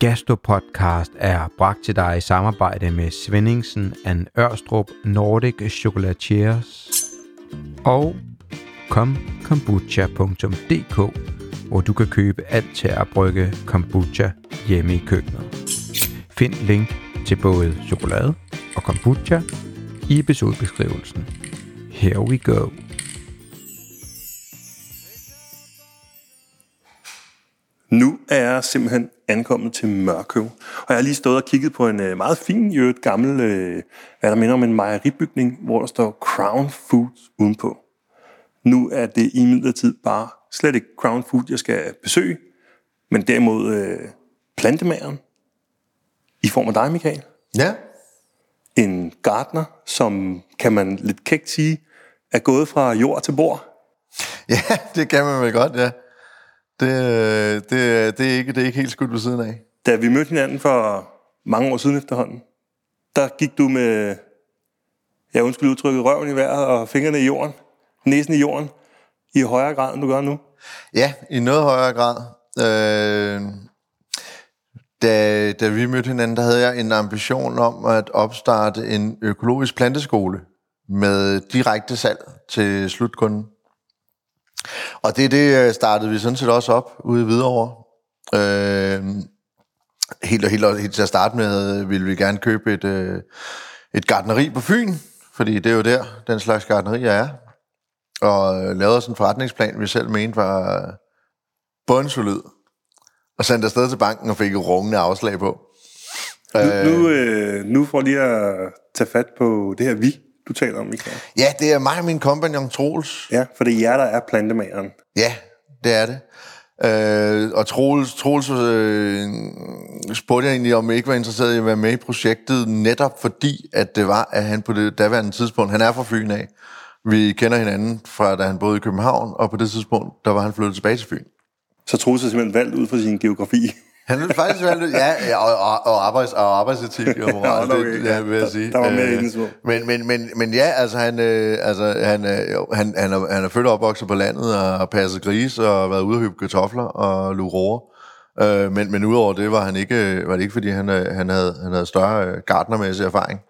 Gastropodcast er bragt til dig i samarbejde med Svendingsen and Ørstrup Nordic Chocolatiers og komkombucha.dk, hvor du kan købe alt til at brygge kombucha hjemme i køkkenet. Find link til både chokolade og kombucha i episodebeskrivelsen. Here we go. Nu er jeg simpelthen ankommet til Mørkøv, og jeg har lige stået og kigget på en øh, meget fin, et gammel, øh, hvad der minder om en mejeribygning, hvor der står Crown Foods udenpå. Nu er det i midlertid bare slet ikke Crown Food, jeg skal besøge, men derimod øh, plantemageren i form af dig, Michael. Ja. En gartner, som kan man lidt kægt sige, er gået fra jord til bord. Ja, det kan man vel godt, ja. Det, det, det, er, ikke, det er ikke helt skudt ved siden af. Da vi mødte hinanden for mange år siden efterhånden, der gik du med, jeg undskyld udtrykket, røven i vejret og fingrene i jorden, næsen i jorden, i højere grad, end du gør nu. Ja, i noget højere grad. Øh, da, da vi mødte hinanden, der havde jeg en ambition om at opstarte en økologisk planteskole med direkte salg til slutkunden. Og det, det øh, startede vi sådan set også op ude i Hvidovre. Øh, helt, og helt, helt til at starte med ville vi gerne købe et, øh, et gardneri på Fyn, fordi det er jo der, den slags gardnerier er. Og øh, lavede sådan en forretningsplan, vi selv mente var bundsolid. Og sendte afsted til banken og fik et rungende afslag på. Nu, nu, øh, nu for lige at tage fat på det her vi, du taler om, Michael. Ja, det er mig og min kompagnon Troels. Ja, for det er jer, der er plantemageren. Ja, det er det. Øh, og Troels, Troels øh, spurgte jeg egentlig, om jeg ikke var interesseret i at være med i projektet, netop fordi, at det var, at han på det daværende tidspunkt, han er fra Fyn af, vi kender hinanden fra, da han boede i København, og på det tidspunkt, der var han flyttet tilbage til Fyn. Så Troels er simpelthen valgt ud fra sin geografi. Han ville faktisk være lidt, ja, og, og, og, arbejds, og arbejdsetik og moral, Ja, okay. det, ja, vil jeg sige. Der var mere Øh. Men, men, men, men ja, altså han, øh, altså, han, øh, jo, han, han, er, han er født og opvokset på landet og har passet gris og har været ude og høbe kartofler og luge roer. Øh, men, men udover det var han ikke, var det ikke fordi han, øh, han, havde, han havde større øh, gardnermæssig erfaring.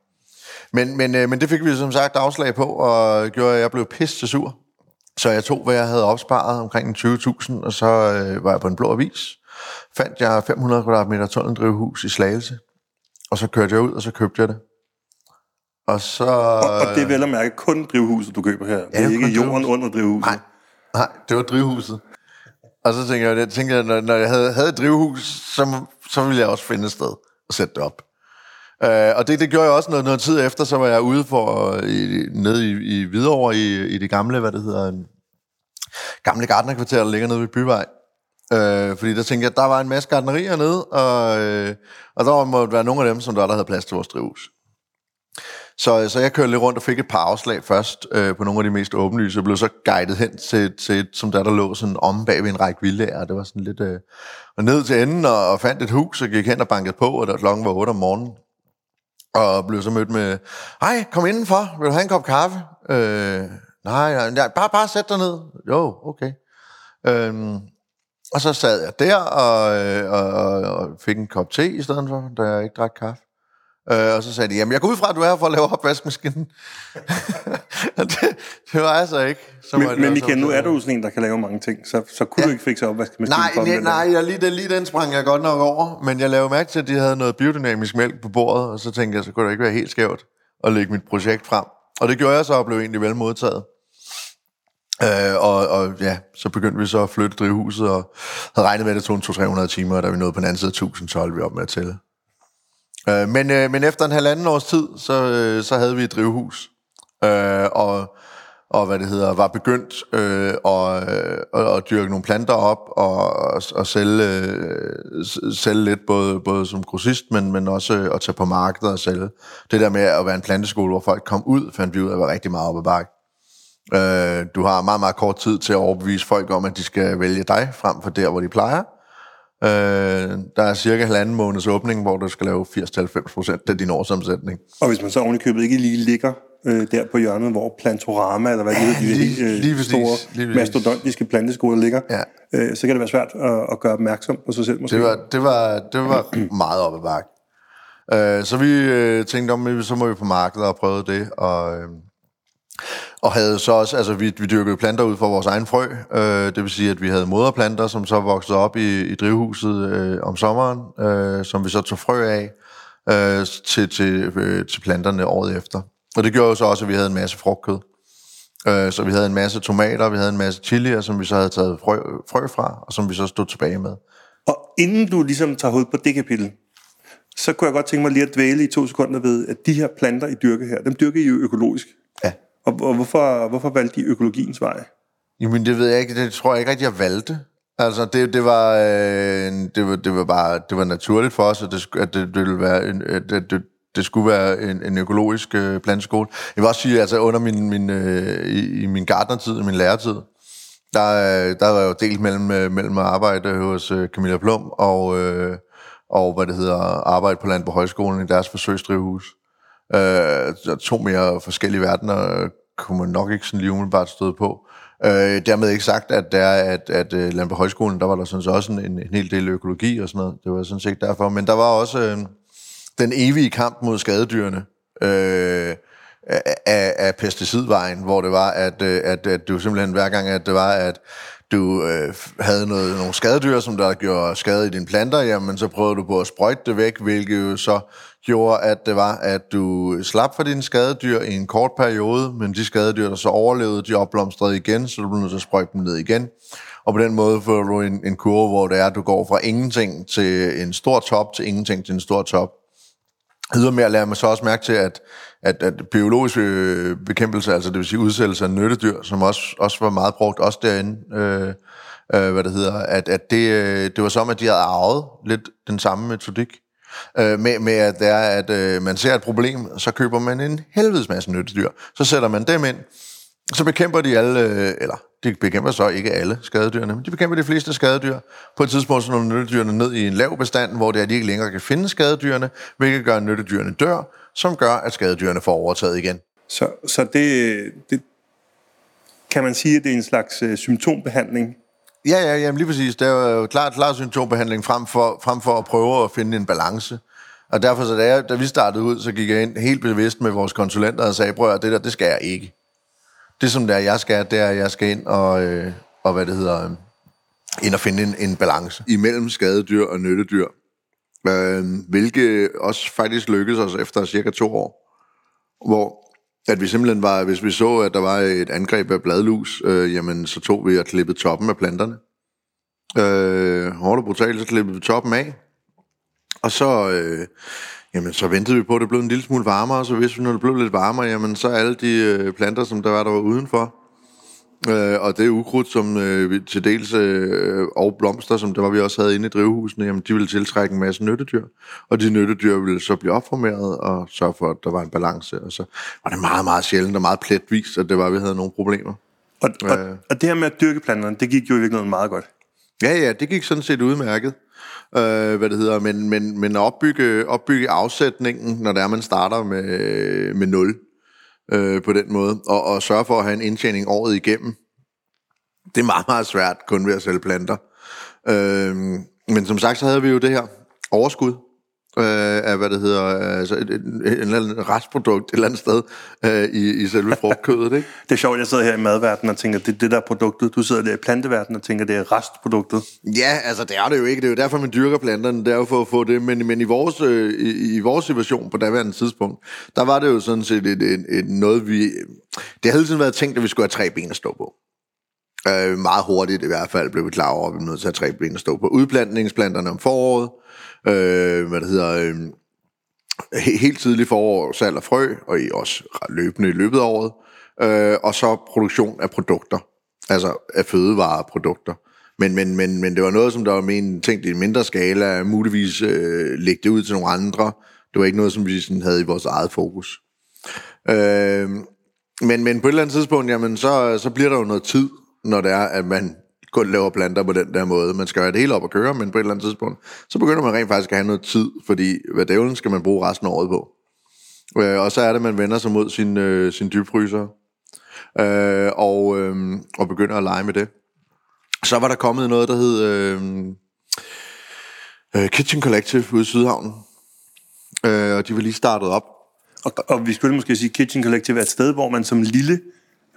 Men, men, øh, men det fik vi som sagt afslag på, og gjorde, at jeg blev pisse sur. Så jeg tog, hvad jeg havde opsparet, omkring 20.000, og så øh, var jeg på en blå avis. Fandt jeg 500 kvadratmeter tunneldrivhus i Slagelse, og så kørte jeg ud, og så købte jeg det. Og så... Og, og det er vel at mærke kun drivhuset, du køber her. det er det er ikke jorden drivhuset. under drivhuset. Nej, nej, det var drivhuset. Og så tænkte jeg, jeg tænkte, jeg, når, når jeg havde, havde et drivhus, så, så ville jeg også finde et sted og sætte det op. Uh, og det, det gjorde jeg også noget, noget tid efter, så var jeg ude for, i, nede i, i Hvidovre, i, i det gamle, hvad det hedder, en, gamle gartnerkvarter, der ligger nede ved Byvej. Øh, fordi der tænkte jeg, der var en masse gardnerier nede, og, øh, og der måtte være nogle af dem, som der, der havde plads til vores drivhus. Så, så jeg kørte lidt rundt og fik et par afslag først øh, på nogle af de mest åbenlyse, og blev så guidet hen til, til et, som der, der lå sådan om bag ved en række villager. Det var sådan lidt... Øh, og ned til enden og, og fandt et hus, og gik hen og bankede på, og der klokken var 8 om morgenen. Og blev så mødt med, hej, kom indenfor, vil du have en kop kaffe? Øh, nej, nej, nej, bare, bare sæt dig ned. Jo, okay. Øhm, og så sad jeg der og, øh, og, og, og fik en kop te i stedet for, da jeg ikke drak kaffe. Øh, og så sagde de, jamen jeg går ud fra, at du er her for at lave opvaskemaskinen. Det, det var jeg så ikke. Så Men, men Michael, nu er du sådan en, der kan lave mange ting, så, så kunne Ja. du ikke fikse opvaskemaskinen for Nej, dem, nej, nej jeg, lige, den, lige den sprang jeg godt nok over, men jeg lavede mærke til, at de havde noget biodynamisk mælk på bordet, og så tænkte jeg, så kunne det ikke være helt skævt at lægge mit projekt frem. Og det gjorde jeg så, og blev egentlig vel modtaget. Øh, og, og ja, så begyndte vi så at flytte drivhuset, og havde regnet med, at det tog en 200-300 timer, og da vi nåede på den anden side af 1000, så holdt vi op med at tælle. Øh, men, øh, men efter en halvanden års tid, så, øh, så havde vi et drivhus. Øh, og, og hvad det hedder, var begyndt øh, at, øh, at, dyrke nogle planter op og, og, og sælge, øh, sælge lidt, både, både som grossist, men, men også øh, at tage på markedet og sælge. Det der med at være en planteskole, hvor folk kom ud, fandt vi ud af, var rigtig meget op ad bakke. Øh, du har meget, meget kort tid til at overbevise folk om, at de skal vælge dig frem for der, hvor de plejer. Øh, der er cirka halvanden måneds åbning, hvor du skal lave 80-90 procent af din årsomsætning. Og hvis man så oven i købet ikke lige ligger øh, der på hjørnet, hvor Plantorama, eller hvad det hedder, de lige- øh, lige præcis, store lige mastodontiske planteskoler ligger, Ja. øh, så kan det være svært at, at gøre opmærksom på sig selv måske. Det var, det var, det var meget op ad bakke. Øh, så vi øh, tænkte om, så må vi på markedet og prøve det, og, øh, og havde så også, altså vi, vi dyrkede planter ud fra vores egen frø, øh, det vil sige, at vi havde moderplanter, som så voksede op i, i drivhuset øh, om sommeren, øh, som vi så tog frø af øh, til, til, øh, til planterne året efter. Og det gjorde jo så også, at vi havde en masse frugtkød. Øh, så vi havde en masse tomater, vi havde en masse chilier, som vi så havde taget frø, frø fra, og som vi så stod tilbage med. Og inden du ligesom tager hul på det kapitel, så kunne jeg godt tænke mig lige at dvæle i to sekunder ved, at de her planter, I dyrker her, dem dyrker I jo økologisk. Ja. Og, og hvorfor, hvorfor valgte de økologiens vej? Jamen, det ved jeg ikke. Det tror jeg ikke rigtig, jeg valgte. Altså, det, det, var, øh, det, var, det var bare det var naturligt for os, at det, at det, det ville være en, at det, det, det skulle være en, en økologisk øh, planteskole. Jeg vil også sige, altså under min, min, øh, i, i min gartnertid, i min læretid, der, øh, der var jeg jo delt mellem, øh, mellem at arbejde hos øh, Camilla Plum og, øh, og hvad det hedder, arbejde på Land på Højskolen i deres forsøgsdrivhus. Øh, så to mere forskellige verdener kunne man nok ikke sådan lige umiddelbart støde på. Øh, dermed ikke sagt, at der at, at at Landbrug Højskolen, der var der sådan set også en, en, hel del økologi og sådan noget. Det var sådan set derfor. Men der var også øh, den evige kamp mod skadedyrene øh, af, af pesticidvejen, hvor det var, at, øh, at, at, det var simpelthen hver gang, at det var, at du øh, havde noget, nogle skadedyr, som der gjorde skade i dine planter, jamen så prøvede du på at sprøjte det væk, hvilket jo så gjorde, at det var, at du slap for dine skadedyr i en kort periode, men de skadedyr, der så overlevede, de opblomstrede igen, så du blev nødt til at sprøjte dem ned igen. Og på den måde får du en, en kurve, hvor det er, at du går fra ingenting til en stor top, til ingenting til en stor top. Ydermere lader man så også mærke til, at, at, at biologisk øh, bekæmpelse, altså det vil sige udsættelse af nyttedyr, som også, også var meget brugt, også derinde, øh, øh, hvad det hedder, at, at det, øh, det var som, at de havde arvet lidt den samme metodik. Øh, med, med at det er, at øh, man ser et problem, så køber man en helvedes masse nyttedyr. Så sætter man dem ind, så bekæmper de alle, øh, eller de bekæmper så ikke alle skadedyrene, men de bekæmper de fleste skadedyr. På et tidspunkt så når nyttedyrene ned i en lav bestand, hvor det er, de ikke længere kan finde skadedyrene, hvilket gør, at nyttedyrene dør, som gør, at skadedyrene får overtaget igen. Så, så det, det kan man sige, at det er en slags øh, symptombehandling. Ja, ja, jamen lige præcis. Det er jo klart, klart symptombehandling frem for, frem for at prøve at finde en balance. Og derfor, så da, jeg, da vi startede ud, så gik jeg ind helt bevidst med vores konsulenter og sagde, prøv at det der, det skal jeg ikke. Det som der jeg skal, det er, at jeg skal ind og, øh, og hvad det hedder, øh, ind og finde en, en balance imellem skadedyr og nyttedyr. Øh, hvilket også faktisk lykkedes os efter cirka to år. Hvor at vi simpelthen var, hvis vi så, at der var et angreb af bladlus, øh, jamen så tog vi og klippede toppen af planterne. Øh, hårdt og brutalt, så klippede vi toppen af. Og så, øh, jamen, så ventede vi på, at det blev en lille smule varmere, og så hvis vi, når det blev lidt varmere, jamen, så alle de øh, planter, som der var, der var udenfor, øh, og det ukrudt, som øh, til dels, øh, og blomster, som der var, vi også havde inde i drivhusene, jamen, de ville tiltrække en masse nyttedyr, og de nyttedyr ville så blive opformeret og sørge for, at der var en balance, og så var det meget, meget sjældent og meget pletvis, at det var, at vi havde nogle problemer. Og, og, Øh. og det her med at dyrke planterne, det gik jo i virkeligheden meget godt. Ja, ja, det gik sådan set udmærket, øh, hvad det hedder, men, men, men opbygge, opbygge afsætningen, når det er, man starter med, med nul øh, på den måde, og, og sørge for at have en indtjening året igennem, det er meget, meget svært kun ved at sælge planter. Øh, men som sagt, så havde vi jo det her overskud, øh, af, hvad det hedder, altså et, et, et, eller andet restprodukt et eller andet sted øh, i, i selve frugtkødet, ikke? Det er sjovt, jeg sidder her i madverdenen og tænker, det er det der er produktet. Du sidder der i planteverdenen og tænker, det er restproduktet. Ja, altså det er det jo ikke. Det er jo derfor, man dyrker planterne. Det er jo for at få det. Men, men i, vores, øh, i, i vores situation på daværende tidspunkt, der var det jo sådan set et, et, et noget, vi... Det har hele tiden været tænkt, at vi skulle have tre ben at stå på. Øh, meget hurtigt i hvert fald blev vi klar over, at vi nødt til at have tre ben at stå på. Udplantningsplanterne om foråret. Øh, hvad det hedder... Øh, helt tidligt forår, salg af frø, og i også løbende i løbet af året. Øh, og så produktion af produkter. Altså af fødevareprodukter. Men, men, men, men det var noget, som der var men, tænkt i en mindre skala, muligvis øh, lægge det ud til nogle andre. Det var ikke noget, som vi sådan havde i vores eget fokus. Øh, men, men på et eller andet tidspunkt, jamen, så, så bliver der jo noget tid, når det er, at man kun laver planter på den der måde. Man skal have det hele op at køre, men på et eller andet tidspunkt, så begynder man rent faktisk at have noget tid, fordi hvad dævlen skal man bruge resten af året på. Øh, og så er det, man vender sig mod sin, øh, sin dybfryser, øh, og, øh, og begynder at lege med det. Så var der kommet noget, der hed øh, øh, Kitchen Collective ude i Sydhavnen, øh, og de var lige startet op. Og, og vi skulle måske sige, Kitchen Collective er et sted, hvor man som lille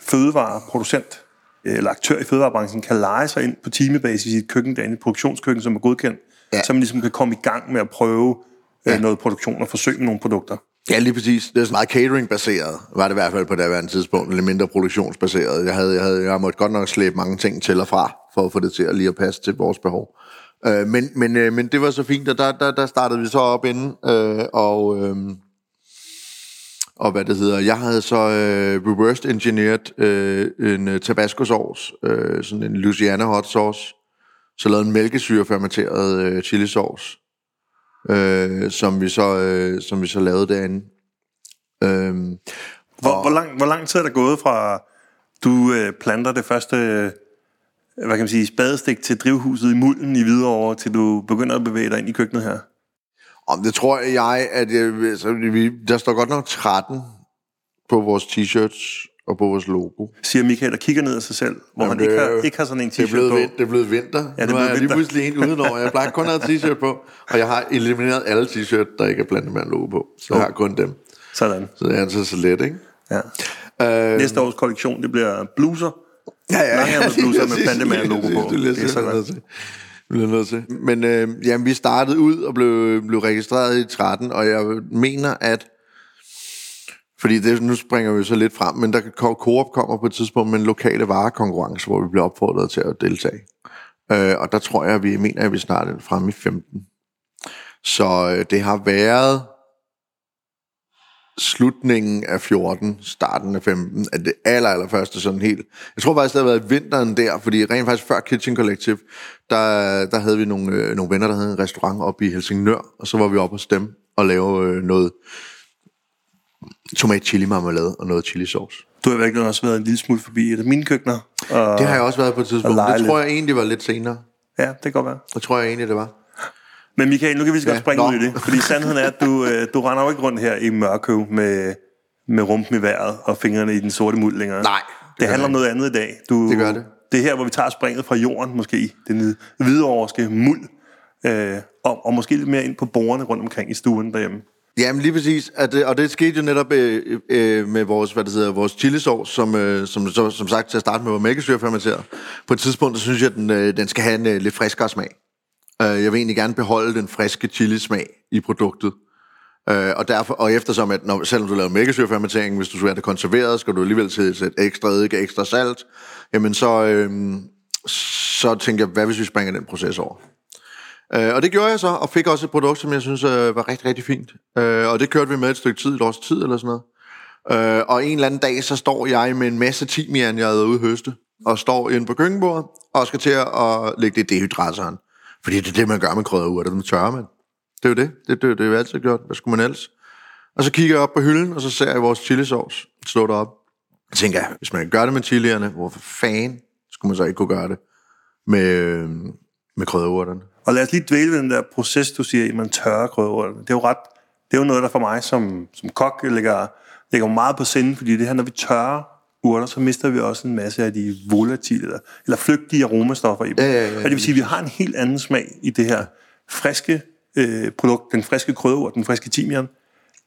fødevareproducent eller aktør i fødevarebranchen kan lege sig ind på timebasis i et køkken, der er et produktionskøkken, som er godkendt, ja. så man ligesom kan komme i gang med at prøve ja. noget produktion og forsøge med nogle produkter. Ja, lige præcis. Det er så meget catering-baseret, var det i hvert fald på det her tidspunkt, lidt mindre produktionsbaseret. Jeg havde, jeg havde jeg måtte godt nok slæbe mange ting til og fra, for at få det til at lige at passe til vores behov. Øh, men, men, øh, men det var så fint, og der, der, der startede vi så op inden, øh, og, øh, og hvad det hedder, jeg havde så øh, reversed engineered øh, en uh, tabasco sauce, øh, sådan en Louisiana hot sauce, så lavede en mælkesyrefermenteret øh, chili sauce, øh, som, vi så, øh, som vi så lavede derinde. Øh, hvor, hvor, lang, hvor lang tid er der gået fra, du øh, planter det første hvad kan man sige, spadestik til drivhuset i mulden i Hvidovre, til du begynder at bevæge dig ind i køkkenet her? Om det tror jeg, at jeg, altså, vi, der står godt nok 13 på vores t-shirts og på vores logo. Siger Michael og kigger ned af sig selv, hvor Jamen, han ikke har, ikke har sådan en t-shirt det blevet, på. Det er blevet vinter. Ja, det nu er jeg lige pludselig en udenover. Jeg plejer kun at have t-shirt på, og jeg har elimineret alle t-shirt, der ikke er blandet med en logo på. Så oh. jeg har kun dem. Sådan. Så det er altså så let, ikke? Ja. Øh, Næste års kollektion, det bliver bluser. Ja, ja, ja. Lange bluser med plantemand logo på. Det, det, det er sådan bliver nødt til. Men øh, jamen, vi startede ud og blev, blev registreret i 13, og jeg mener, at fordi det, nu springer vi så lidt frem, men der Coop kommer på et tidspunkt med en lokale varekonkurrence, hvor vi bliver opfordret til at deltage. Øh, og der tror jeg, at vi mener, at vi snart er fremme i 15. Så øh, det har været slutningen af 14, starten af 15, at det aller, aller første sådan helt... Jeg tror faktisk, det har været vinteren der, fordi rent faktisk før Kitchen Collective, der, der havde vi nogle, øh, nogle venner, der havde en restaurant oppe i Helsingør, og så var vi oppe hos dem og lave øh, noget tomat chili marmelade og noget chili sauce. Du har virkelig også været en lille smule forbi et af mine køkkener. Og, det har jeg også været på et tidspunkt. Det tror jeg egentlig var lidt senere. Ja, det kan godt være. Det tror jeg egentlig, det var. Men Michael, nu kan vi så godt ja, springe nå. ud i det. Fordi sandheden er, at du, øh, du render jo ikke rundt her i Mørkøv med, med rumpen i vejret og fingrene i den sorte muld længere. Nej. Det, det handler om noget andet i dag. Du, det gør det. Det er her, hvor vi tager springet fra jorden, måske, den hvidoverske muld, øh, og, og måske lidt mere ind på borgerne rundt omkring i stuen derhjemme. Jamen lige præcis, at det, og det skete jo netop øh, øh, med vores, hvad det hedder, vores chilisauce, som, øh, som, som, som sagt til at starte med var mælkesyrefermenteret. På et tidspunkt, så synes jeg, at den, øh, den skal have en øh, lidt friskere smag. Øh, jeg vil egentlig gerne beholde den friske chilismag i produktet. Øh, og, derfor, og eftersom, at når, selvom du laver mælkesyrefermentering, hvis du skal have det konserveret, skal du alligevel sætte ekstra eddike, ekstra salt, jamen så, øh, så tænker jeg, hvad hvis vi springer den proces over? Øh, og det gjorde jeg så, og fik også et produkt, som jeg synes øh, var rigtig, rigtig fint. Øh, og det kørte vi med et stykke tid, et års tid eller sådan noget. Øh, og en eller anden dag, så står jeg med en masse timian, jeg havde ude høste, og står inde på køkkenbordet, og skal til at lægge det i dehydratoren. Fordi det er det, man gør med krydderurter, dem tørrer man. Det er jo det. Det, det, det er jo altid gjort. Hvad skulle man ellers? Og så kigger jeg op på hylden, og så ser jeg vores chilisauce stå derop. Jeg tænker, hvis man kan gøre det med chilierne, hvorfor fanden skulle man så ikke kunne gøre det med, øh, med krydderurterne? Og lad os lige dvæle ved den der proces, du siger, at man tørrer krydderurterne. Det er jo ret, det er jo noget, der for mig som, som kok ligger, ligger meget på sinde, fordi det her, når vi tørrer urter, så mister vi også en masse af de volatile, eller, eller flygtige aromastoffer i dem. Ja, ja, ja, og det vil sige, at vi har en helt anden smag i det her friske øh, produkt, den friske krydderurt, den friske timian,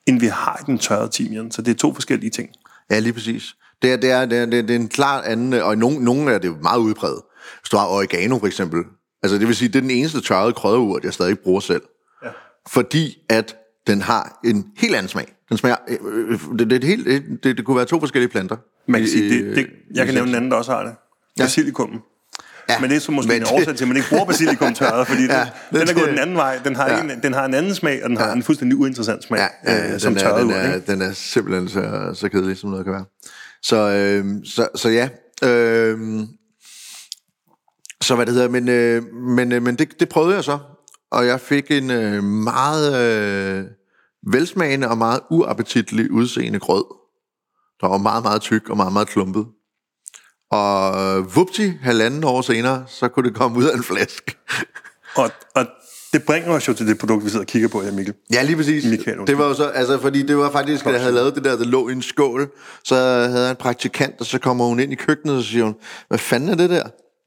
end vi har i den tørrede timian. Så det er to forskellige ting. Ja, lige præcis. Det er, det er, det er, det er en klar anden, og i nogen, nogen er det meget udpræget. Hvis du har oregano for eksempel, altså det vil sige, det er den eneste tørrede krydderurt, jeg stadig bruger selv. Ja. Fordi at den har en helt anden smag. Den smager, øh, øh det, det, helt, det, det kunne være to forskellige planter. Man kan sige, det, det, jeg kan nævne en anden, der også har det. Basilikum. Ja. Men det er så måske men en årsag til, at man ikke bruger basilikum tørret, fordi ja, den, den er gået den anden vej. Den har, ja. en, den har en anden smag, og den har ja. en fuldstændig uinteressant smag, ja, ja, øh, som den er, tørret den er, ikke? den er simpelthen så, så kedelig, som noget kan være. Så, øh, så, så ja, øh, så hvad det hedder, men, øh, men, øh, men det, det prøvede jeg så, og jeg fik en øh, meget øh, velsmagende og meget uappetitlig udseende grød der var meget, meget tyk og meget, meget klumpet. Og vupti, halvanden år senere, så kunne det komme ud af en flaske. Og, og det bringer os jo til det produkt, vi sidder og kigger på her, Mikkel. Ja, lige præcis. Michael, det var jo så, altså, fordi det var faktisk, at jeg havde lavet det der, der lå i en skål, så havde jeg en praktikant, og så kommer hun ind i køkkenet, og så siger hun, hvad fanden er det der?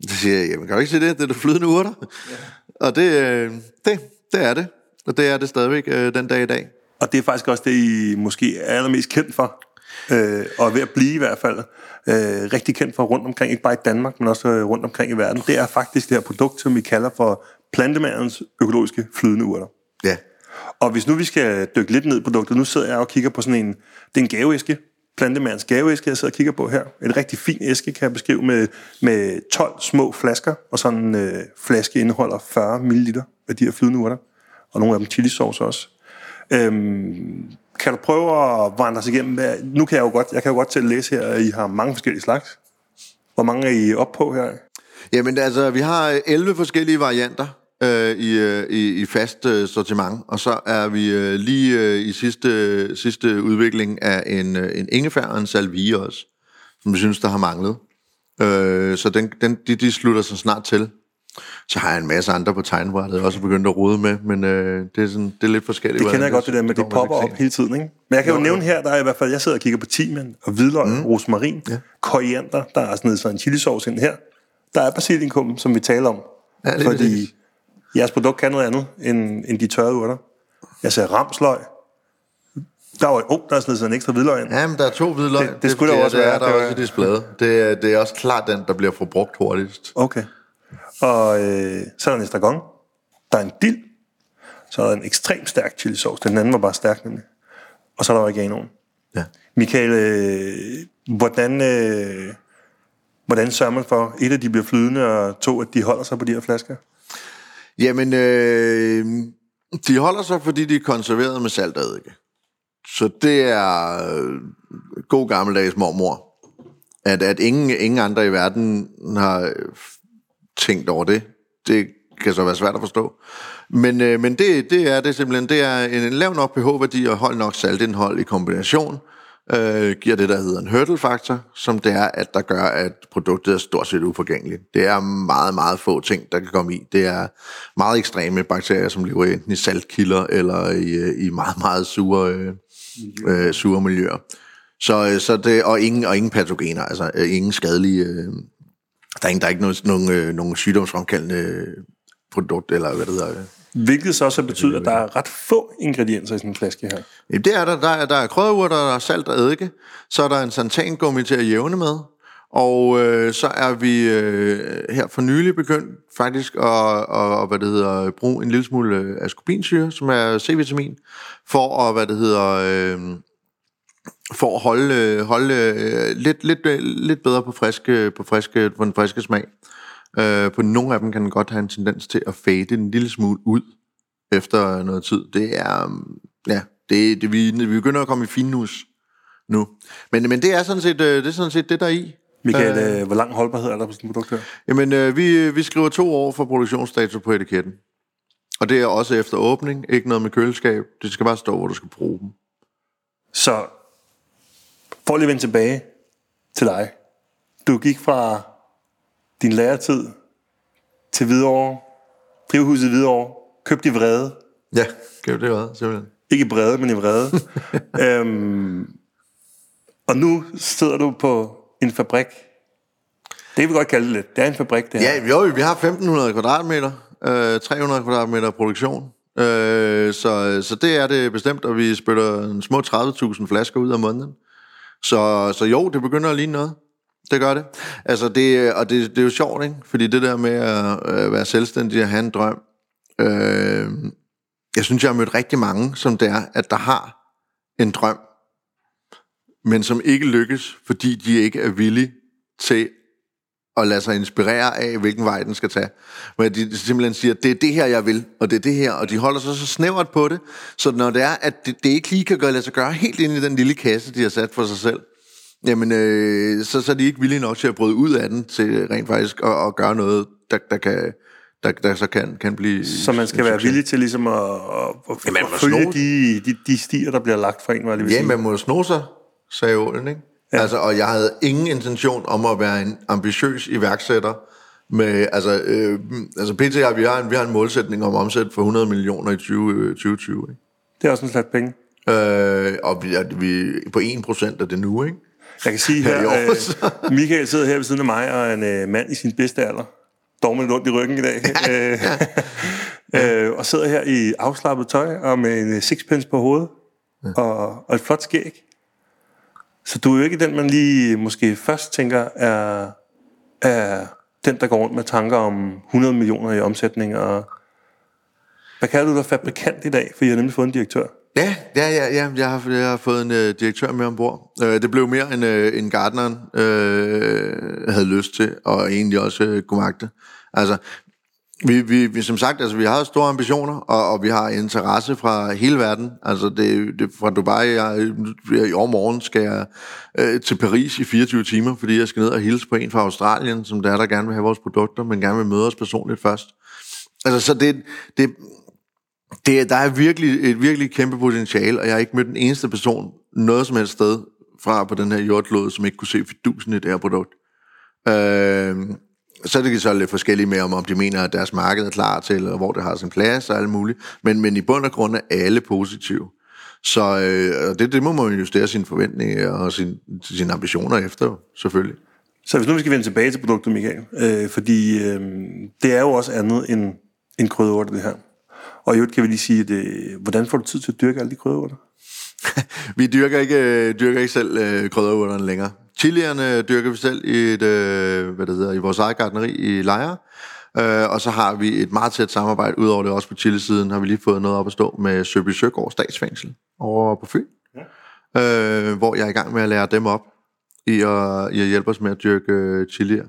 Så siger jeg, jamen kan du ikke se det? Det er der flydende urter. Ja. Og det, øh, det, det er det. Og det er det stadigvæk øh, den dag i dag. Og det er faktisk også det, I måske er allermest kendt for, øh, og er ved at blive i hvert fald øh, rigtig kendt for rundt omkring, ikke bare i Danmark, men også øh, rundt omkring i verden. Det er faktisk det her produkt, som vi kalder for plantemandens økologiske flydende urter. Ja. Og hvis nu vi skal dykke lidt ned i produktet, nu sidder jeg og kigger på sådan en, det er en gaveæske, plantemandens gaveæske, jeg sidder og kigger på her. En rigtig fin æske, kan jeg beskrive, med, med 12 små flasker, og sådan en øh, flaske indeholder 40 ml af de her flydende urter, og nogle af dem chili sauce også. Øhm, kan du prøve at vandre os igennem? Nu kan jeg jo godt, jeg kan jo godt til at læse her, at I har mange forskellige slags. Hvor mange er I op på her? Jamen altså, vi har øh, 11 forskellige varianter øh, i, øh, i, i fast øh, sortiment, og så er vi øh, lige øh, i sidste, sidste udvikling af en, øh, en ingefær og en salvie også, som vi synes, der har manglet. Øh, så den, den, de, de slutter sig snart til. Så har jeg en masse andre på tegnbrættet, jeg også begyndt at rode med, men øh, det, er sådan, det er lidt forskelligt. Det kender jeg godt, det der med, det popper op hele tiden, ikke? Men jeg kan jo nævne her, der er i hvert fald, jeg sidder og kigger på timian og hvidløg, mm. rosmarin, ja. koriander, der er sådan, sådan en chilisauce ind her. Der er basilikum, som vi taler om. Ja, det er fordi det. jeres produkt kan noget andet end, end de tørrede urter. Jeg ser ramsløg. Der er jo oh, der er sådan en ekstra hvidløg ind. Ja, men der er to hvidløg. Det- det skulle der er- også det være. Er der Det var- også i displayet. Det er, det er også klart den, der bliver forbrugt hurtigst. Okay. Og øh, så er der en estragon. Der er en dild. Så er der en ekstremt stærk chili sauce. Den anden var bare stærk nemlig. Og så er der oreganoen. Ja. Michael, øh, hvordan, øh, hvordan sørger man for, et af de bliver flydende, og to, at de holder sig på de her flasker? Jamen, øh, de holder sig, fordi de er konserveret med salt og eddike. Så det er øh, god gammeldags mormor. At, at ingen, ingen andre i verden har tænkt over det, det kan så være svært at forstå. Men, øh, men det, det er det simpelthen. Det er en lav nok pH-værdi og høj nok saltindhold i kombination, øh, giver det, der hedder en hurdle-faktor, som det er, at der gør, at produktet er stort set uforgængeligt. Det er meget, meget få ting, der kan komme i. Det er meget ekstreme bakterier, som lever enten i saltkilder eller i, øh, i meget, meget sure, øh, øh, sure miljøer. Så, øh, så det, og, ingen, og ingen patogener, altså ingen skadelige... Øh, der er, ingen, der er ikke nogen, nogen, øh, nogen sygdomsfremkaldende produkt, eller hvad det hedder. øh. Hvilket så også betyder, at der er ret få ingredienser i sådan en flaske her. Jamen, det er der. Der er, der er krydderurter, der er salt og eddike. Så er der en santangummi til at jævne med. Og øh, så er vi øh, her for nylig begyndt faktisk at, at, at hvad det hedder, bruge en lille smule øh, ascorbinsyre, som er C-vitamin, for at, hvad det hedder, øh, for at holde, øh, holde øh, lidt, lidt, øh, lidt bedre på, friske, på, friske, på den friske smag. Øh, på nogle af dem kan den godt have en tendens til at fade en lille smule ud efter noget tid. Det er, um, ja, det, det, vi, vi begynder at komme i finhus nu. Men, men det er sådan set det, er sådan set det der er i. Michael, øh, hvor lang holdbarhed er der på sådan produkt her? Jamen, øh, vi, vi skriver to år for produktionsdato på etiketten. Og det er også efter åbning, ikke noget med køleskab. Det skal bare stå, hvor du skal bruge dem. Så, for lige at vende tilbage til dig. Du gik fra din læretid til Hvidovre, drivhuset i Hvidovre, købte i Vrede. Ja, kan det være, simpelthen. Ikke i Brede, men i Vrede. øhm, og nu sidder du på en fabrik. Det kan vi godt kalde det lidt. Det er en fabrik, det her. Ja, jo, vi har 1500 kvadratmeter, øh, 300 kvadratmeter produktion. Øh, så, så det er det bestemt, og vi spytter en små 30.000 flasker ud af måneden. Så, så jo, det begynder at ligne noget. Det gør det. Altså det, og det, det er jo sjovt, ikke? Fordi det der med at øh, være selvstændig og have en drøm, øh, jeg synes, jeg har mødt rigtig mange, som det er, at der har en drøm, men som ikke lykkes, fordi de ikke er villige til at lade sig inspirere af, hvilken vej den skal tage. Men de simpelthen siger, det er det her, jeg vil, og det er det her, og de holder sig så snævert på det, så når det er, at det, det ikke lige kan gøre, lade sig gøre helt ind i den lille kasse, de har sat for sig selv, jamen, øh, så, så er de ikke villige nok til at bryde ud af den, til rent faktisk at, at gøre noget, der, der kan der, der så kan, kan blive Så man skal være succes. villig til ligesom at, at, at, Jamen, at man følge de, de, de stier, der bliver lagt for en, var det Ja, sige. man må sno sig, sagde ålen, ikke? Ja. Altså, og jeg havde ingen intention om at være en ambitiøs iværksætter. Med, altså, øh, altså PT, vi har, en, vi har en målsætning om omsæt for 100 millioner i 20, øh, 2020. Ikke? Det er også en slags penge. Øh, og vi er, vi er på 1% af det nu, ikke? Jeg kan sige her, øh, Michael sidder her ved siden af mig, og er en øh, mand i sin bedste alder. Dog med lidt ondt i ryggen i dag. Ja, ja. øh, og sidder her i afslappet tøj, og med en sixpence på hovedet, ja. og, og et flot skæg. Så du er jo ikke den, man lige måske først tænker er, er den, der går rundt med tanker om 100 millioner i omsætning. Og hvad kalder du dig fabrikant i dag? For jeg har nemlig fået en direktør. Ja, ja, ja, ja. Jeg, har, jeg har fået en øh, direktør med ombord. Øh, det blev mere end, øh, end gardneren øh, havde lyst til, og egentlig også øh, kunne magte. Altså, vi, vi, vi, som sagt, altså, vi har store ambitioner, og, og vi har interesse fra hele verden. Altså, det, det fra Dubai, jeg, i overmorgen skal jeg øh, til Paris i 24 timer, fordi jeg skal ned og hilse på en fra Australien, som der er, der gerne vil have vores produkter, men gerne vil møde os personligt først. Altså, så det, det, det, der er virkelig et virkelig kæmpe potentiale, og jeg har ikke mødt den eneste person noget som helst sted fra på den her jordklode, som ikke kunne se fidusen i det her produkt. Øh, så er det så lidt forskelligt med, om, om de mener, at deres marked er klar til, eller hvor det har sin plads og alt muligt. Men, men i bund og grund er alle positive. Så øh, det, det må man justere sine forventninger og sin, sine ambitioner efter, selvfølgelig. Så hvis nu vi skal vende tilbage til produktet, Michael, øh, fordi øh, det er jo også andet end, end krydderurter, det her. Og i øvrigt kan vi lige sige, at, øh, hvordan får du tid til at dyrke alle de krydderurter? vi dyrker ikke, dyrker ikke selv øh, krydderurterne længere. Chilierne dyrker vi selv i, et, øh, hvad det hedder, i vores eget gardneri i Lejre. Øh, og så har vi et meget tæt samarbejde, udover det også på Chile-siden, har vi lige fået noget op at stå med Søby Søgaard Statsfængsel over på Fyn. Ja. Øh, hvor jeg er i gang med at lære dem op i at, i at hjælpe os med at dyrke øh, chilier.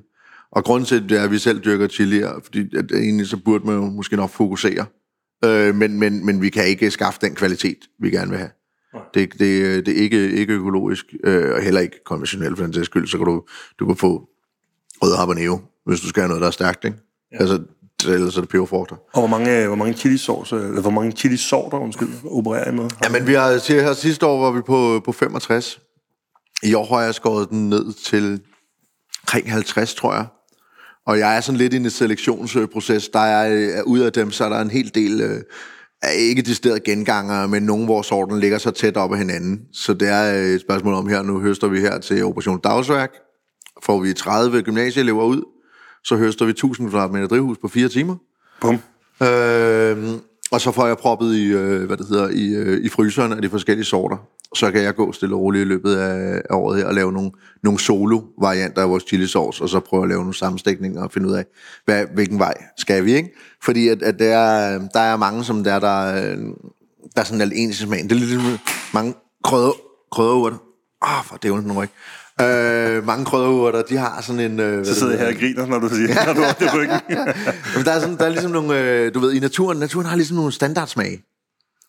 Og grunden til det er, at vi selv dyrker chilier, fordi at egentlig så burde man jo måske nok fokusere. Øh, men, men, men vi kan ikke skaffe den kvalitet, vi gerne vil have. Det, det, det er ikke, ikke økologisk, øh, og heller ikke konventionelt for den sags skyld, så kan du, du kan få rød habanero, hvis du skal have noget, der er stærkt, ikke? Ja. Altså, ellers er det peberfrugter. Og hvor mange, hvor mange chilisauce, eller hvor mange chilisorter, undskyld, opererer I med? Ja, men vi har, her sidste år var vi på, på 65. I år har jeg skåret den ned til omkring 50, tror jeg. Og jeg er sådan lidt i en selektionsproces. Der er, ud af dem, så er der en hel del... Øh, er ikke decideret genganger, men nogle af vores orden ligger så tæt op ad hinanden. Så det er et spørgsmål om her, nu høster vi her til Operation Dagsværk. Får vi 30 gymnasieelever ud, så høster vi 1000 kvadratmeter drivhus på fire timer. Bum. Øh, og så får jeg proppet i, øh, hvad det hedder, i, øh, i fryseren af de forskellige sorter. Så kan jeg gå stille og roligt i løbet af, af året her og lave nogle, nogle solo-varianter af vores chili sauce, og så prøve at lave nogle sammenstikninger og finde ud af, hvad, hvilken vej skal vi, ikke? Fordi at, at der, er, der er mange, som der, der, øh, der er sådan en ens smag. Det er lidt ligesom mange krydder, krødderurter. Ah, oh, for det er jo ikke. Øh, mange krydderurter, de har sådan en... Øh, så sidder jeg her og griner, når du siger, når du har det ryggen. Jamen, der, er sådan, der er ligesom nogle, øh, du ved, i naturen, naturen har ligesom nogle standardsmage,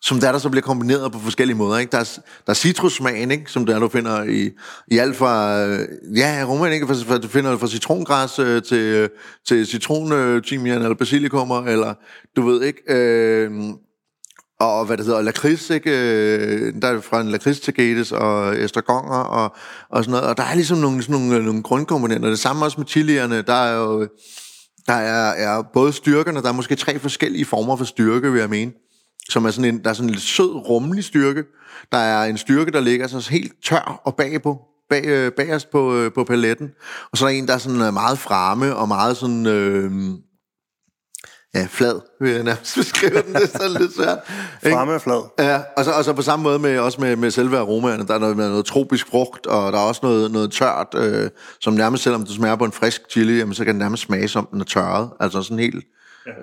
som der, der så bliver kombineret på forskellige måder. Ikke? Der, er, der er citrussmagen, ikke? som der du finder i, i alt fra, øh, ja, roman, ikke? For, for, du finder fra citrongræs øh, til, øh, til citron, øh, timian eller basilikummer, eller du ved ikke... Øh, og hvad det hedder, lakrids, ikke? Øh, der er fra en lakrids til gates og estragonger og, og sådan noget. Og der er ligesom nogle, sådan nogle, øh, nogle grundkomponenter. Det samme også med chilierne. Der er jo der er, er både styrkerne, der er måske tre forskellige former for styrke, vil jeg mene. Som er sådan en, der er sådan en lidt sød, rummelig styrke. Der er en styrke, der ligger så helt tør og bagpå, bag, øh, bagerst på, på paletten. Og så er der en, der er sådan meget fremme og meget sådan... Øh, ja, flad, vil jeg nærmest beskrive den. Det er sådan lidt svært. Fremme flad. Ja, og så, og så på samme måde med, også med, med selve aromaerne. Der er noget, noget tropisk frugt, og der er også noget, noget tørt, øh, som nærmest, selvom du smager på en frisk chili, jamen, så kan den nærmest smage som den er tørret. Altså sådan helt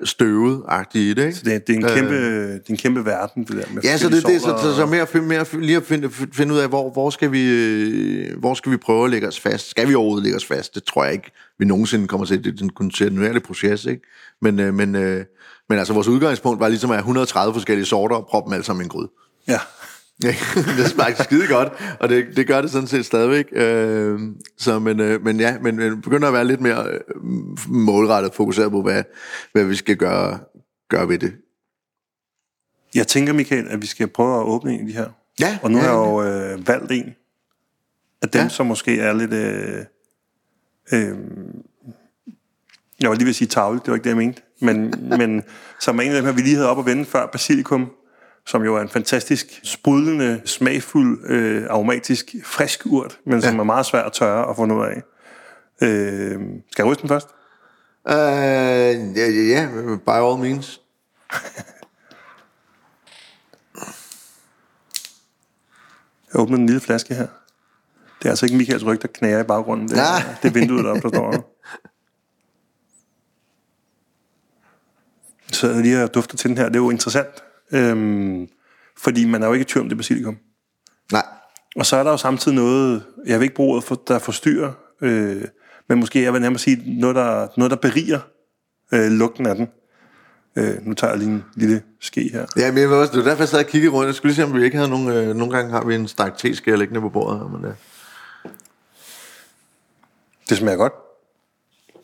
støvet-agtigt i det, ikke? Så det, det, er en kæmpe, øh, det er en kæmpe verden, det der med Ja, så det, det så, så, så mere, mere lige at finde, finde ud af, hvor, hvor, skal vi, øh, hvor skal vi prøve at lægge os fast? Skal vi overhovedet lægge os fast? Det tror jeg ikke, vi nogensinde kommer til. Det er en kontinuerlig proces, ikke? Men, øh, men, øh, men altså, vores udgangspunkt var ligesom at have 130 forskellige sorter og proppe dem alle sammen i en gryde. Ja. Det smager skide godt, og det, det gør det sådan set stadigvæk. Øh, så, men, øh, men ja, men, men begynder at være lidt mere øh, målrettet fokuseret på, hvad, hvad vi skal gøre, gøre ved det. Jeg tænker, Michael, at vi skal prøve at åbne en af de her. Ja. Og nu ja, har jeg jo øh, valgt en. Af dem, Ja. som måske er lidt... Øh, øh, jeg var lige ved at sige tavle, det var ikke det, jeg mente. Men, men som er en af dem her, vi lige havde op at vende før, basilikum, som jo er en fantastisk, sprudlende, smagfuld, øh, aromatisk, frisk urt, men som Ja. er meget svær at tørre at få noget af. Øh, skal jeg ryste den først? Uh, ja, ja, ja, by all means. Jeg åbner den lille flaske her. Det er altså ikke Michaels ryg, der knager i baggrunden. Det er, det er vinduet deroppe, der står der. Så jeg lige og dufter til den her. Det er jo interessant. Øhm, fordi man er jo ikke i tvivl om det basilikum. Nej. Og så er der jo samtidig noget, jeg vil ikke bruge ordet, for, der forstyrrer, øh, men måske jeg vil nærmere sige noget, der, noget, der beriger øh, lugten af den. Øh, nu tager jeg lige en lille ske her. Ja, men jeg vil også, det var derfor, jeg sad og kiggede rundt. Jeg skulle lige se, om vi ikke havde nogen... Øh, nogle gange har vi en stak te liggende på bordet. her, Men, øh. Det smager godt.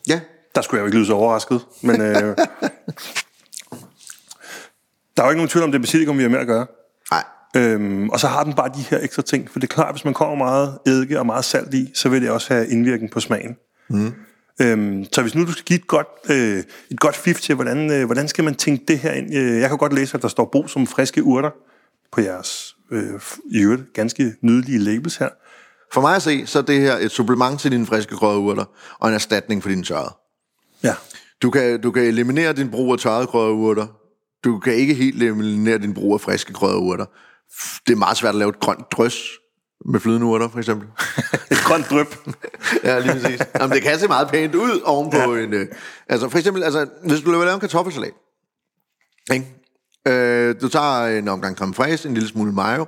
Ja, Der skulle jeg jo ikke lyde så overrasket, men øh, der er jo ikke nogen tvivl om, det er basilikum, vi har med at gøre. nej. Øhm, og så har den bare de her ekstra ting. For det er klart, hvis man kommer meget eddike og meget salt i, så vil det også have indvirkning på smagen. Mm. Øhm, så hvis nu du skal give et godt, øh, et godt fif til, hvordan, øh, hvordan skal man tænke det her ind? Øh, jeg kan godt læse, at der står brug som friske urter på jeres øh, i øvrigt ganske nydelige labels her. For mig at se, så er det her et supplement til dine friske krydderurter, og en erstatning for dine tørrede. Ja. Du kan, du kan eliminere din brug af tørrede krydderurter. Du kan ikke helt eliminere din brug af friske krydderurter. Det er meget svært at lave et grønt drøs med flydende urter, for eksempel. Et grønt drøb. ja, lige præcis. Jamen, det kan se meget pænt ud ovenpå ja. en... Øh, altså, for eksempel, altså, hvis du vil lave en kartoffelsalat, ikke? Øh, du tager en omgang creme fraiche, en lille smule mayo,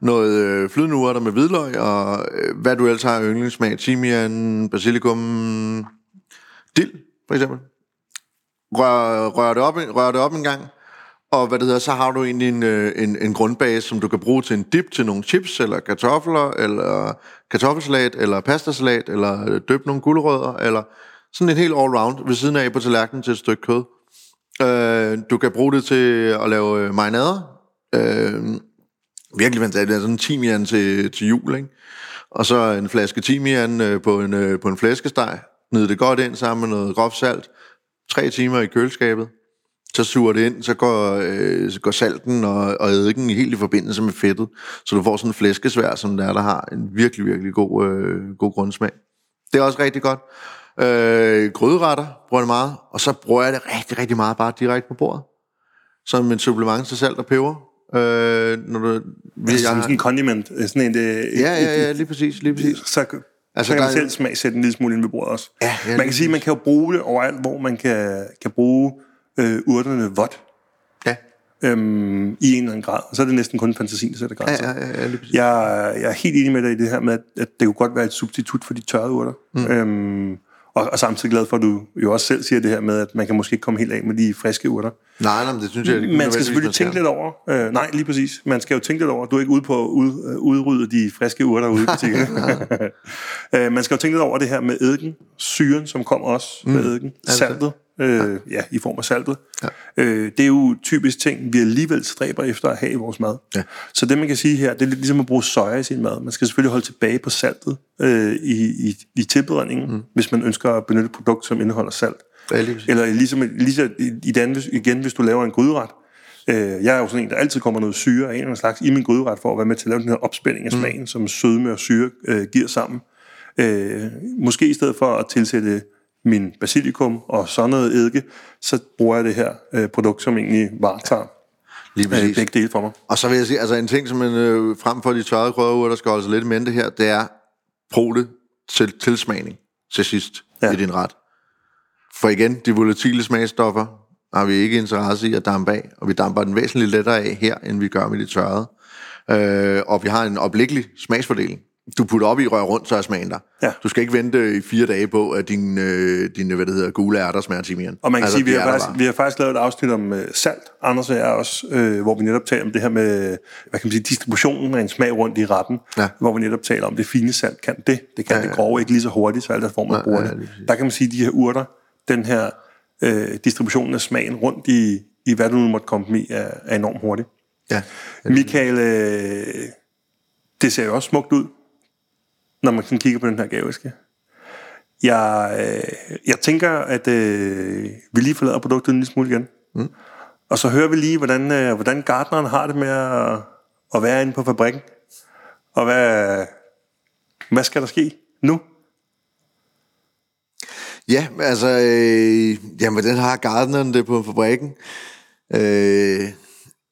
noget øh, flydende urter med hvidløg, og øh, hvad du ellers har yndlingssmag, timian, basilikum, dild, for eksempel. Rør, rør, det op, rør det op en gang, og hvad det hedder, så har du egentlig en, øh, en, en grundbase, som du kan bruge til en dip til nogle chips, eller kartofler, eller kartoffelsalat, eller pastasalat, eller øh, døb nogle gulerødder, eller sådan en helt all-round ved siden af på tallerkenen til et stykke kød. Øh, du kan bruge det til at lave øh, marinader. Øh, virkelig fantastisk. Det er sådan en timian til, til jul, ikke? Og så en flaske timian øh, på, en, på en flæskesteg. Nyd det godt ind sammen med noget groft salt. Tre timer i køleskabet. Så suger det ind, så går, øh, så går salten og, og eddiken helt i forbindelse med fedtet. Så du får sådan en flæskesvær, som der, der har en virkelig, virkelig god, øh, god grundsmag. Det er også rigtig godt. Øh, gryderetter bruger jeg meget, og så bruger jeg det rigtig, rigtig meget bare direkte på bordet. Som en supplement til salt og peber. Øh, når du, Altså, jeg, sådan en condiment. øh, Sådan en, det, ja, ja, ja, lige præcis, lige præcis. så, Altså, så kan man selv smag sætte en lille smule ind ved bordet også. Ja, ja, man kan sige, at man kan jo bruge det overalt, hvor man kan, kan bruge øh, urterne vådt Ja, øhm, i en eller anden grad. Og så er det næsten kun fantasien, der sætter ja, grænser. ja, ja, ja præcis. Jeg, jeg er helt enig med dig i det her med, at, at det kunne godt være et substitut for de tørrede urter. Mm. Øhm, og, og samtidig glad for, at du jo også selv siger det her med, at man kan måske ikke komme helt af med de friske urter. Nej, nej, men det synes jeg... ikke Man skal selvfølgelig tænke lidt over, øh, nej, lige præcis, man skal jo tænke lidt over, du er ikke ude på at ud, øh, udrydde de friske urter ude i butikken. øh, man skal jo tænke lidt over det her med eddiken, syren, som kommer også mm. med eddiken, saltet, øh, ja, i form af saltet. Ja. Øh, det er jo typisk ting, vi alligevel stræber efter at have i vores mad. Ja. Så det, man kan sige her, det er lidt ligesom at bruge soja i sin mad. Man skal selvfølgelig holde tilbage på saltet øh, i, i, i tilberedningen, mm. hvis man ønsker at benytte et produkt, som indeholder salt. Ja, lige. Eller ligesom, ligesom i, hvis- igen, hvis du laver en gryderet. Øh, jeg er jo sådan en, der altid kommer noget syre af en eller anden slags i min gryderet, for at være med til at lave den her opspænding af smagen, mm. som sødme og syre øh, giver sammen. Øh, måske i stedet for at tilsætte min basilikum og sådan noget eddike, så bruger jeg det her øh, produkt, som egentlig varetager Lige øh, præcis. begge dele for mig. Og så vil jeg sige, altså en ting, som man øh, frem for de tørrede krydderurter, der skal holde sig lidt i mente her, det er brug det til tilsmagning til sidst. Ja. i din ret. For igen, de volatile smagstoffer har vi ikke interesse i at dampe af, og vi damper den væsentligt lettere af her, end vi gør med de tørrede. Øh, og vi har en opliggelig smagsfordeling. Du putter op i rør rundt, så er smagen der. Ja. Du skal ikke vente i fire dage på, at din, øh, din hvad det hedder, gule ærter smager timian. Og man kan altså, sige, vi har, der faktisk, vi har faktisk lavet et afsnit om øh, salt, Anders og jeg også, øh, hvor vi netop taler om det her med, hvad kan man sige, distributionen af en smag rundt i retten, Ja. hvor vi netop taler om, det fine salt kan det, det kan ja, Ja, det grove ikke lige så hurtigt, så alt efter, hvor man Ja, bruger ja, det. Der kan man sige, at de her urter, den her øh, distributionen af smagen rundt i, i hvad du nu måtte komme i, er, er enormt hurtigt. Ja. Michael, øh, det ser jo også smukt ud. når man kigger på den her gaveske. Jeg, øh, jeg tænker, at øh, vi lige forlader produktet en lille smule igen. Mm. Og så hører vi lige, hvordan, øh, hvordan gartneren har det med at, at være inde på fabrikken. Og hvad, hvad skal der ske nu? Ja, altså, øh, jamen, hvordan har gartneren det på fabrikken? Øh,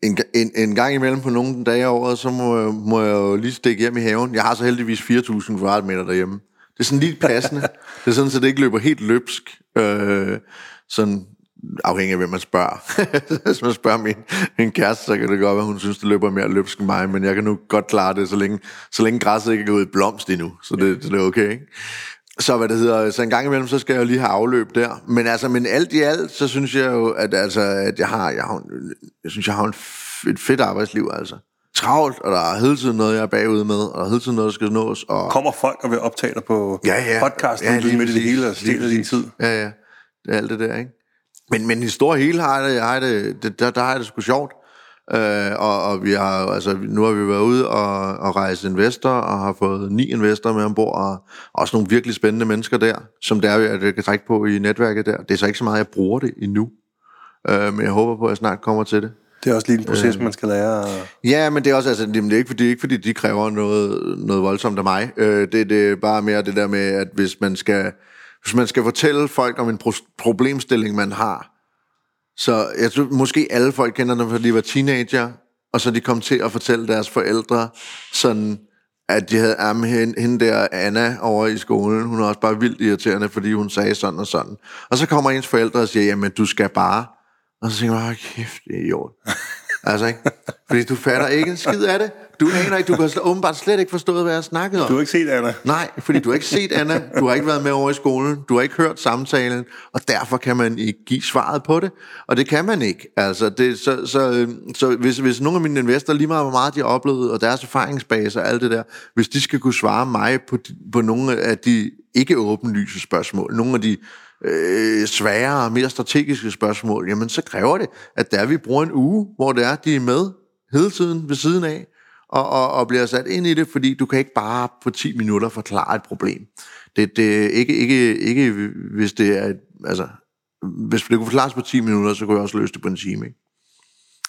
en, en, en gang imellem på nogle dage af året, så må, må jeg jo lige stikke hjem i haven. Jeg har så heldigvis 4.000 kvadratmeter derhjemme. Det er sådan lige passende. det er sådan, så det ikke løber helt løbsk. Øh, sådan afhængig af, hvem man spørger. Hvis man spørger min, min kæreste, så kan det godt være, hun synes, det løber mere løbsk end mig, men jeg kan nu godt klare det, så længe, så længe græsset ikke er gået i blomst endnu. Så det, så det er okay, ikke? Så hvad det hedder, så en gang imellem, så skal jeg jo lige have afløb der. Men altså, men alt i alt, så synes jeg jo, at, altså, at jeg har, jeg har, jeg synes, jeg har en et fedt arbejdsliv, altså. Travlt, og der er hele tiden noget, jeg er bagud med, og der er hele tiden noget, der skal nås. Og... Kommer folk og vil optage dig på ja, ja. podcast, ja, lige med det hele og stille din tid. Ja, ja. Det er alt det der, ikke? Men, men i store hele har jeg det, har jeg det, det der, der har jeg det sgu sjovt. Øh, og, og vi har, altså, nu har vi været ude og, og rejse investor, og har fået ni investorer med ombord, og også nogle virkelig spændende mennesker der, som der er, at jeg kan trække på i netværket der. Det er så ikke så meget, jeg bruger det endnu, øh, men jeg håber på, at jeg snart kommer til det. Det er også lige en proces, øh, man skal lære. Ja, men det er også, altså, det er ikke fordi, ikke fordi de kræver noget, noget voldsomt af mig. Øh, det, det er bare mere det der med, at hvis man skal, hvis man skal fortælle folk om en pro- problemstilling, man har, så jeg tror, måske alle folk kender dem, fordi de var teenager, og så de kom til at fortælle deres forældre, sådan, at de havde am, hende, hende der Anna over i skolen, hun er også bare vildt irriterende, fordi hun sagde sådan og sådan. Og så kommer ens forældre og siger, jamen du skal bare. Og så tænker jeg, kæft, det er idiot. altså ikke? Fordi du fatter ikke en skid af det. Du aner ikke, du har åbenbart slet ikke forstået, hvad jeg snakkede om. Du har ikke set Anna. Nej, fordi du har ikke set Anna, du har ikke været med over i skolen, du har ikke hørt samtalen, og derfor kan man ikke give svaret på det. Og det kan man ikke. Altså, det, så, så, så hvis, hvis nogle af mine investorer, lige meget hvor meget de har oplevet, og deres erfaringsbase og alt det der, hvis de skal kunne svare mig på, på nogle af de ikke åbenlyse spørgsmål, nogle af de øh, svære og mere strategiske spørgsmål, jamen så kræver det, at der vi bruger en uge, hvor det er, de er med hele tiden ved siden af, og, og, og bliver sat ind i det, fordi du kan ikke bare på 10 minutter forklare et problem. Det, det ikke, ikke, ikke hvis det er, altså, hvis det kunne forklares på 10 minutter, så kunne jeg også løse det på en time, ikke?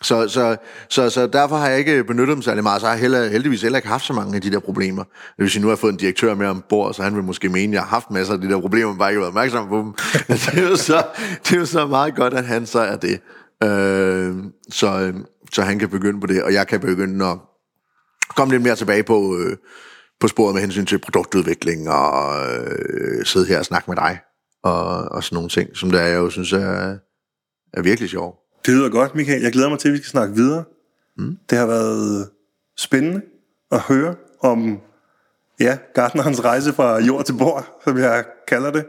Så, så, så, så derfor har jeg ikke benyttet dem særlig meget. Så har jeg heller, heldigvis heller ikke haft så mange af de der problemer. Det vil sige, nu har fået en direktør med ombord, så han vil måske mene, at jeg har haft masser af de der problemer, men bare ikke været opmærksom på dem. Altså, det, er jo så, det er jo så meget godt, at han så er det. Øh, så, øh, så han kan begynde på det, og jeg kan begynde at komme lidt mere tilbage på, øh, på sporet med hensyn til produktudvikling og øh, sidde her og snakke med dig og, og sådan nogle ting, som der jeg jo synes er, er virkelig sjovt. Det lyder godt, Michael. Jeg glæder mig til, at vi skal snakke videre. Mm. Det har været spændende at høre om ja, Gardnerens rejse fra jord til bord, som jeg kalder det.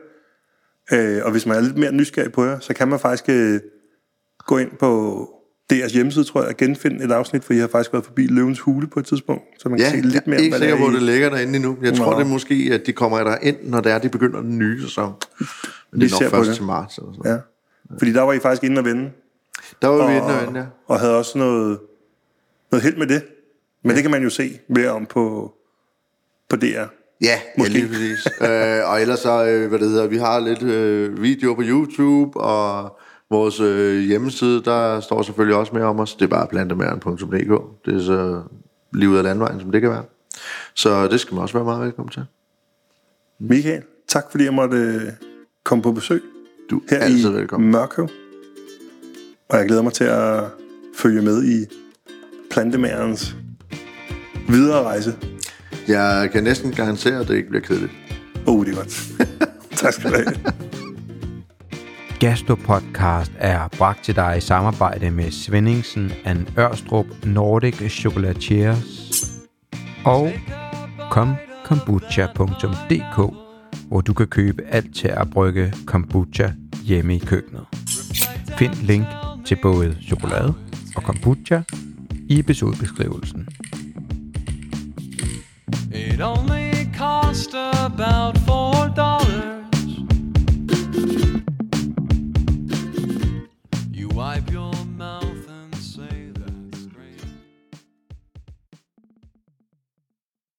Øh, og hvis man er lidt mere nysgerrig på jer, så kan man faktisk øh, gå ind på deres hjemmeside, tror jeg, og genfinde et afsnit, for I har faktisk været forbi Løvens Hule på et tidspunkt, så man ja, kan se lidt mere, jeg er ikke sikker på, at det ligger derinde endnu. Jeg tror, det er måske, at de kommer der ind, når det er, de begynder den nye sæson. Men det er nok først det. til marts. Eller sådan. Ja. Fordi der var I faktisk inde og vende. Der var og, vi inde og vende, ja. Og havde også noget, noget held med det. Men ja. det kan man jo se mere om på, på DR. Ja, Måske. ja lige præcis. øh, og ellers så, øh, hvad det hedder, vi har lidt øh, video på YouTube, og vores øh, hjemmeside, der står selvfølgelig også mere om os. Det er bare plantemæren.dk. Det er så livet af landvejen, som det kan være. Så det skal man også være meget velkommen til. Michael, tak fordi jeg måtte øh, komme på besøg. Du er her altid i velkommen. Mørkøv. Og jeg glæder mig til at følge med i plantemærens videre rejse. Jeg kan næsten garantere, at det ikke bliver kedeligt. Oh, det er godt. tak skal du have. Gastropodcast er bragt til dig i samarbejde med Svendingsen and Ørstrup Nordic Chocolatiers og komkombucha.dk, hvor du kan købe alt til at brygge kombucha hjemme i køkkenet. Find link til både chokolade og kombucha i episodebeskrivelsen. It only cost about